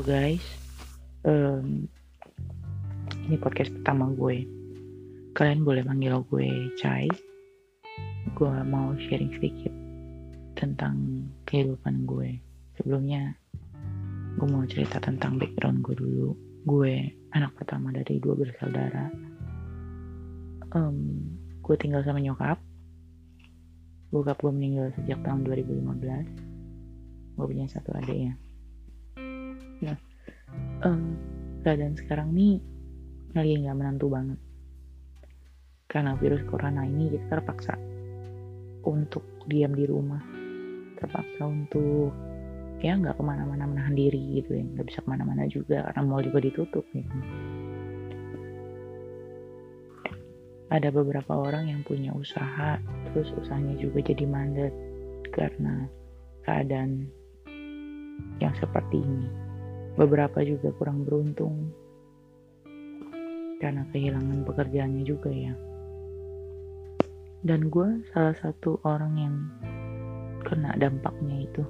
Guys, um, ini podcast pertama gue. Kalian boleh panggil gue Chai. Gue mau sharing sedikit tentang kehidupan gue. Sebelumnya, gue mau cerita tentang background gue dulu. Gue anak pertama dari dua bersaudara. Um, gue tinggal sama nyokap. Bokap gue meninggal sejak tahun 2015. Gue punya satu adik ya um, keadaan sekarang nih lagi nggak menentu banget. Karena virus corona ini kita terpaksa untuk diam di rumah, terpaksa untuk ya nggak ke mana-mana menahan diri gitu ya, nggak bisa ke mana-mana juga karena mall juga ditutup gitu. Ada beberapa orang yang punya usaha, terus usahanya juga jadi mandat karena keadaan yang seperti ini. Beberapa juga kurang beruntung karena kehilangan pekerjaannya juga ya. Dan gue salah satu orang yang kena dampaknya itu.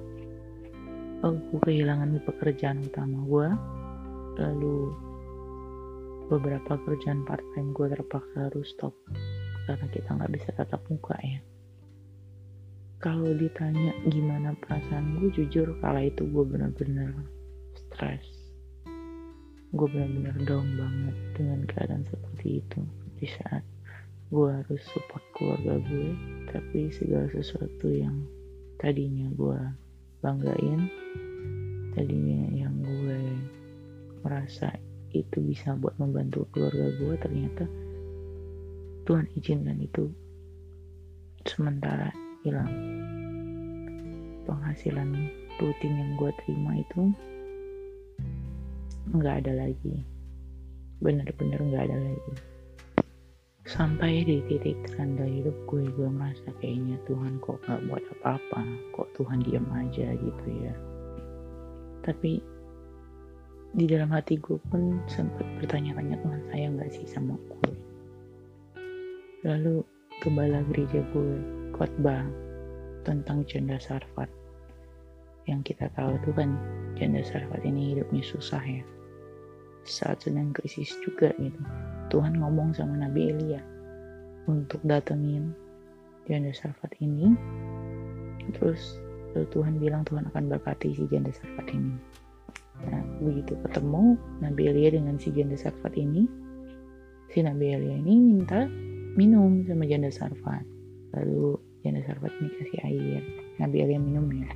Oh, gue kehilangan pekerjaan utama gue. Lalu beberapa kerjaan part time gue terpaksa harus stop karena kita nggak bisa tatap muka ya kalau ditanya gimana perasaan gue jujur kala itu gue bener-bener stres gue benar-benar down banget dengan keadaan seperti itu. Di saat gue harus support keluarga gue tapi segala sesuatu yang tadinya gue banggain tadinya yang gue merasa itu bisa buat membantu keluarga gue ternyata Tuhan izinkan itu sementara hilang. Penghasilan rutin yang gue terima itu nggak ada lagi. Bener-bener nggak ada lagi. Sampai di titik terendah hidup gue gue merasa kayaknya Tuhan kok nggak buat apa-apa. Kok Tuhan diam aja gitu ya. Tapi di dalam hati gue pun sempat bertanya-tanya Tuhan sayang nggak sih sama gue? Lalu kembali gereja gue khotbah tentang janda sarfat yang kita tahu tuh kan janda sarfat ini hidupnya susah ya. Saat sedang krisis juga gitu. Tuhan ngomong sama Nabi Elia untuk datengin janda Sarfat ini. Terus Tuhan bilang Tuhan akan berkati si janda Sarfat ini. Nah begitu ketemu Nabi Elia dengan si janda Sarfat ini si Nabi Elia ini minta minum sama janda Sarfat. Lalu janda Sarfat ini kasih air. Nabi Elia minum ya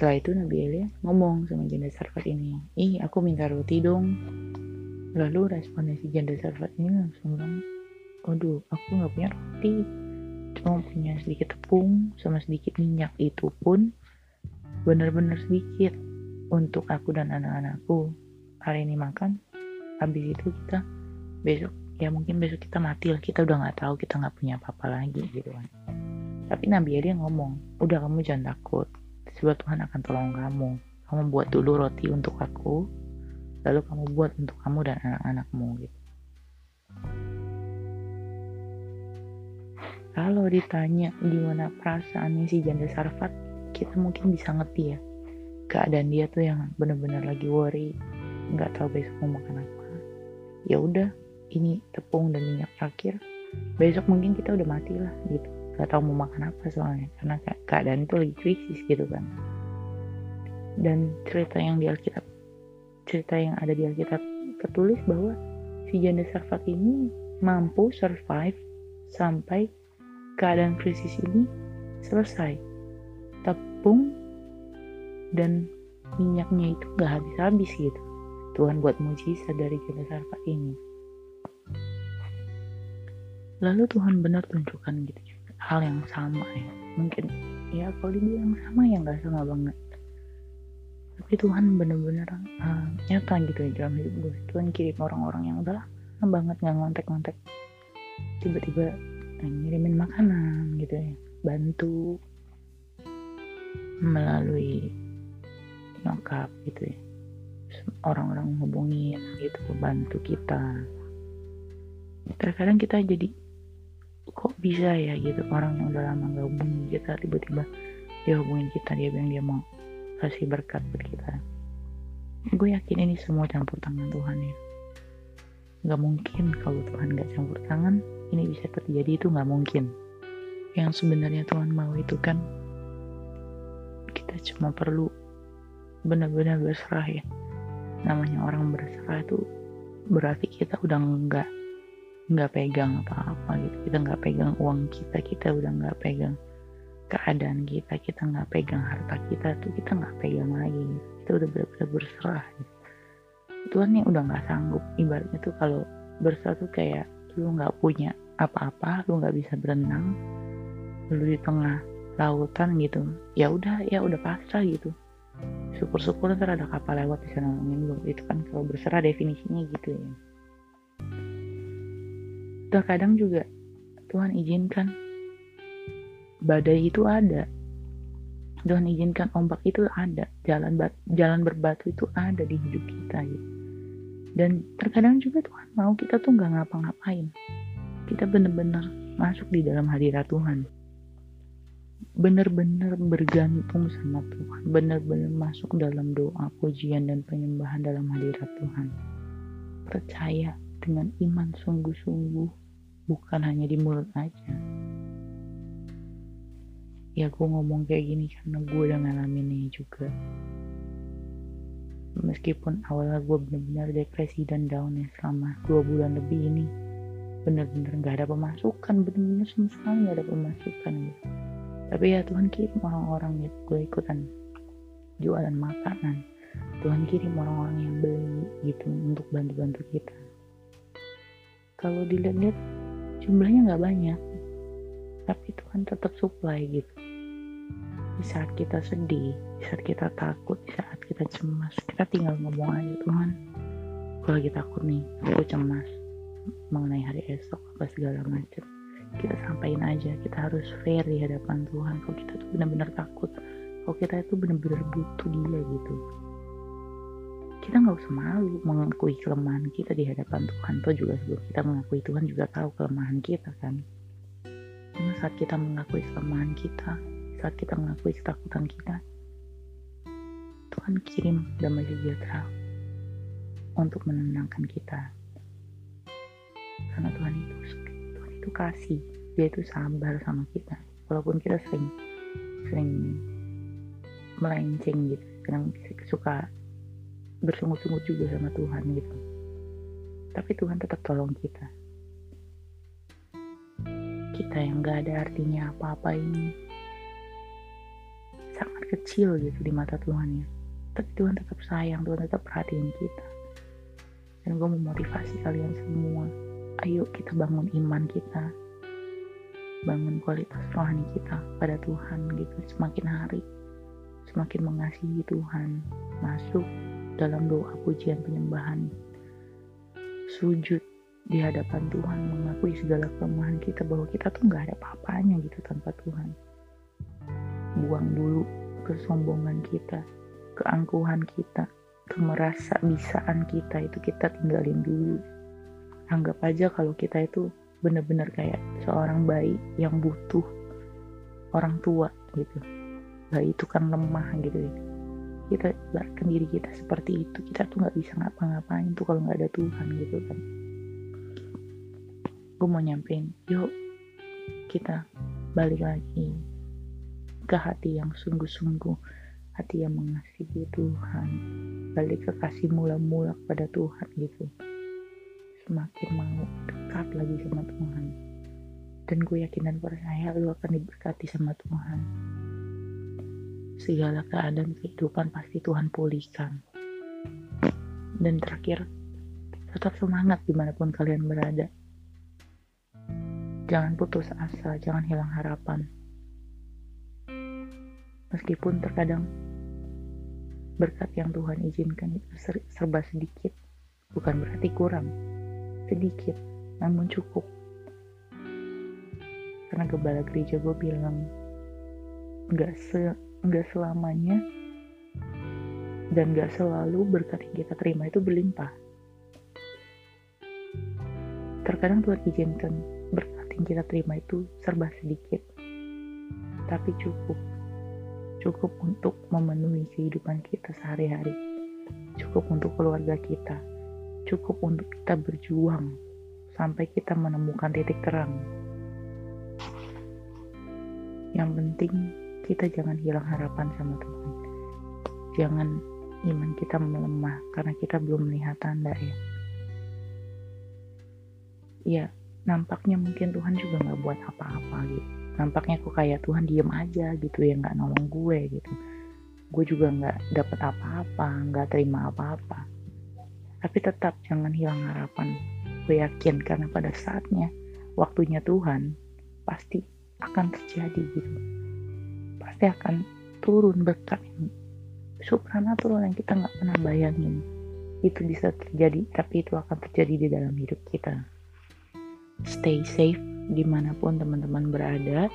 setelah itu Nabi Elia ngomong sama janda Sarfat ini, ih aku minta roti dong. Lalu responnya si janda Sarfat ini langsung bilang, aduh aku nggak punya roti, cuma punya sedikit tepung sama sedikit minyak itu pun benar-benar sedikit untuk aku dan anak-anakku. Hari ini makan, habis itu kita besok ya mungkin besok kita mati lah kita udah nggak tahu kita nggak punya apa-apa lagi gitu kan tapi Nabi Elia ngomong udah kamu jangan takut sebab Tuhan akan tolong kamu. Kamu buat dulu roti untuk aku, lalu kamu buat untuk kamu dan anak-anakmu gitu. Kalau ditanya gimana perasaannya si janda Sarfat, kita mungkin bisa ngerti ya. Keadaan dia tuh yang bener-bener lagi worry, nggak tahu besok mau makan apa. Ya udah, ini tepung dan minyak terakhir. Besok mungkin kita udah mati lah gitu gak tahu mau makan apa soalnya karena keadaan itu lagi krisis gitu kan. Dan cerita yang di Alkitab cerita yang ada di Alkitab tertulis bahwa si janda Sarfat ini mampu survive sampai keadaan krisis ini selesai. Tepung dan minyaknya itu gak habis-habis gitu. Tuhan buat mujizat dari janda Sarfat ini. Lalu Tuhan benar tunjukkan gitu hal yang sama ya. Mungkin ya kalau dibilang sama ya nggak sama banget. Tapi Tuhan bener-bener uh, nyata gitu ya dalam hidup gue. Tuhan kirim orang-orang yang udah lama banget nggak ngontek-ngontek. Tiba-tiba uh, ngirimin makanan gitu ya. Bantu. Melalui nyokap gitu ya. Orang-orang hubungin gitu bantu kita. Terkadang kita jadi kok bisa ya gitu? Orang yang udah lama gak hubungin kita tiba-tiba dia hubungin kita dia bilang dia mau kasih berkat buat kita. Gue yakin ini semua campur tangan Tuhan ya. Nggak mungkin kalau Tuhan nggak campur tangan ini bisa terjadi itu nggak mungkin. Yang sebenarnya Tuhan mau itu kan kita cuma perlu benar-benar berserah ya. Namanya orang berserah itu berarti kita udah nggak nggak pegang apa-apa gitu kita nggak pegang uang kita kita udah nggak pegang keadaan kita kita nggak pegang harta kita tuh kita nggak pegang lagi gitu. kita udah benar-benar berserah gitu. Tuhan yang udah nggak sanggup ibaratnya tuh kalau berserah tuh kayak lu nggak punya apa-apa lu nggak bisa berenang lu di tengah lautan gitu ya udah ya udah pasrah gitu syukur-syukur ntar ada kapal lewat bisa nolongin lu itu kan kalau berserah definisinya gitu ya terkadang juga Tuhan izinkan. Badai itu ada. Tuhan izinkan ombak itu ada. Jalan jalan berbatu itu ada di hidup kita gitu dan terkadang juga Tuhan mau kita tuh nggak ngapa-ngapain. Kita bener-bener masuk di dalam hadirat Tuhan. Benar-benar bergantung sama Tuhan. Benar-benar masuk dalam doa pujian dan penyembahan dalam hadirat Tuhan. Percaya dengan iman sungguh-sungguh bukan hanya di mulut aja. Ya gue ngomong kayak gini karena gue udah ngalaminnya juga. Meskipun awalnya gue bener-bener depresi dan down ya selama dua bulan lebih ini bener-bener gak ada pemasukan bener-bener sama sekali gak ada pemasukan gitu. Tapi ya Tuhan kirim orang-orang gitu gue ikutan jualan makanan. Tuhan kirim orang-orang yang beli gitu untuk bantu-bantu kita kalau dilihat-lihat jumlahnya nggak banyak. Tapi Tuhan tetap supply gitu. Di saat kita sedih di saat kita takut di saat kita cemas kita tinggal ngomong aja Tuhan gue lagi takut nih aku cemas mengenai hari esok apa segala macam. Kita sampaikan aja kita harus fair di hadapan Tuhan kalau kita tuh benar-benar takut kalau kita itu benar-benar butuh dia gitu kita nggak usah malu mengakui kelemahan kita di hadapan Tuhan tuh juga sebelum kita mengakui Tuhan juga tahu kelemahan kita kan karena saat kita mengakui kelemahan kita saat kita mengakui ketakutan kita, Tuhan kirim damai sejahtera untuk menenangkan kita. Karena Tuhan itu Tuhan itu kasih, Dia itu sabar sama kita. Walaupun kita sering sering melenceng gitu, kadang suka bersungut-sungut juga sama Tuhan gitu. Tapi Tuhan tetap tolong kita. Kita yang gak ada artinya apa-apa ini. Sangat kecil gitu di mata Tuhan ya. Tapi Tuhan tetap sayang Tuhan tetap perhatiin kita. Dan gue memotivasi kalian semua. Ayo kita bangun iman kita. Bangun kualitas rohani kita pada Tuhan gitu. Semakin hari semakin mengasihi Tuhan. Masuk dalam doa pujian penyembahan sujud di hadapan Tuhan mengakui segala kelemahan kita bahwa kita tuh nggak ada apa-apanya gitu tanpa Tuhan buang dulu kesombongan kita, keangkuhan kita, kemerasa bisaan kita itu kita tinggalin dulu. Anggap aja kalau kita itu benar-benar kayak seorang bayi yang butuh orang tua gitu. Bayi itu kan lemah gitu ya. Kita ibaratkan diri kita seperti itu, kita tuh nggak bisa ngapa-ngapain tuh kalau nggak ada Tuhan gitu kan. Gue mau nyampein, yuk kita balik lagi ke hati yang sungguh-sungguh, hati yang mengasihi Tuhan, balik ke kasih mula-mula kepada Tuhan gitu. Semakin mau dekat lagi sama Tuhan. Dan gue yakin dan percaya lu akan diberkati sama Tuhan. Segala keadaan kehidupan pasti Tuhan pulihkan. Dan terakhir, tetap semangat di mana pun kalian berada. Jangan putus asa, jangan hilang harapan Meskipun terkadang berkat yang Tuhan izinkan serba sedikit, bukan berarti kurang. Sedikit, namun cukup. Karena gembala gereja gue bilang, nggak se nggak selamanya dan gak selalu berkat yang kita terima itu berlimpah. Terkadang Tuhan izinkan berkat yang kita terima itu serba sedikit, tapi cukup cukup untuk memenuhi kehidupan kita sehari-hari cukup untuk keluarga kita, cukup untuk kita berjuang sampai kita menemukan titik terang. Yang penting kita jangan hilang harapan sama Tuhan. Jangan iman kita melemah karena kita belum melihat tanda ya. Ya, nampaknya mungkin Tuhan juga nggak buat apa-apa gitu. Nampaknya kok kayak Tuhan diem aja gitu ya nggak nolong gue gitu. Gue juga nggak dapet apa-apa, nggak terima apa-apa. Tapi tetap jangan hilang harapan. Gue yakin karena pada saatnya, waktunya Tuhan pasti akan terjadi gitu. Pasti akan turun berkat yang supranatural yang kita nggak pernah bayangin itu bisa terjadi tapi itu akan terjadi di dalam hidup kita. Stay safe di mana pun teman-teman berada.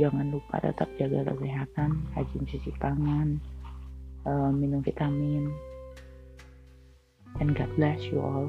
Jangan lupa tetap jaga kesehatan rajin cuci tangan uh, minum vitamin and God bless you all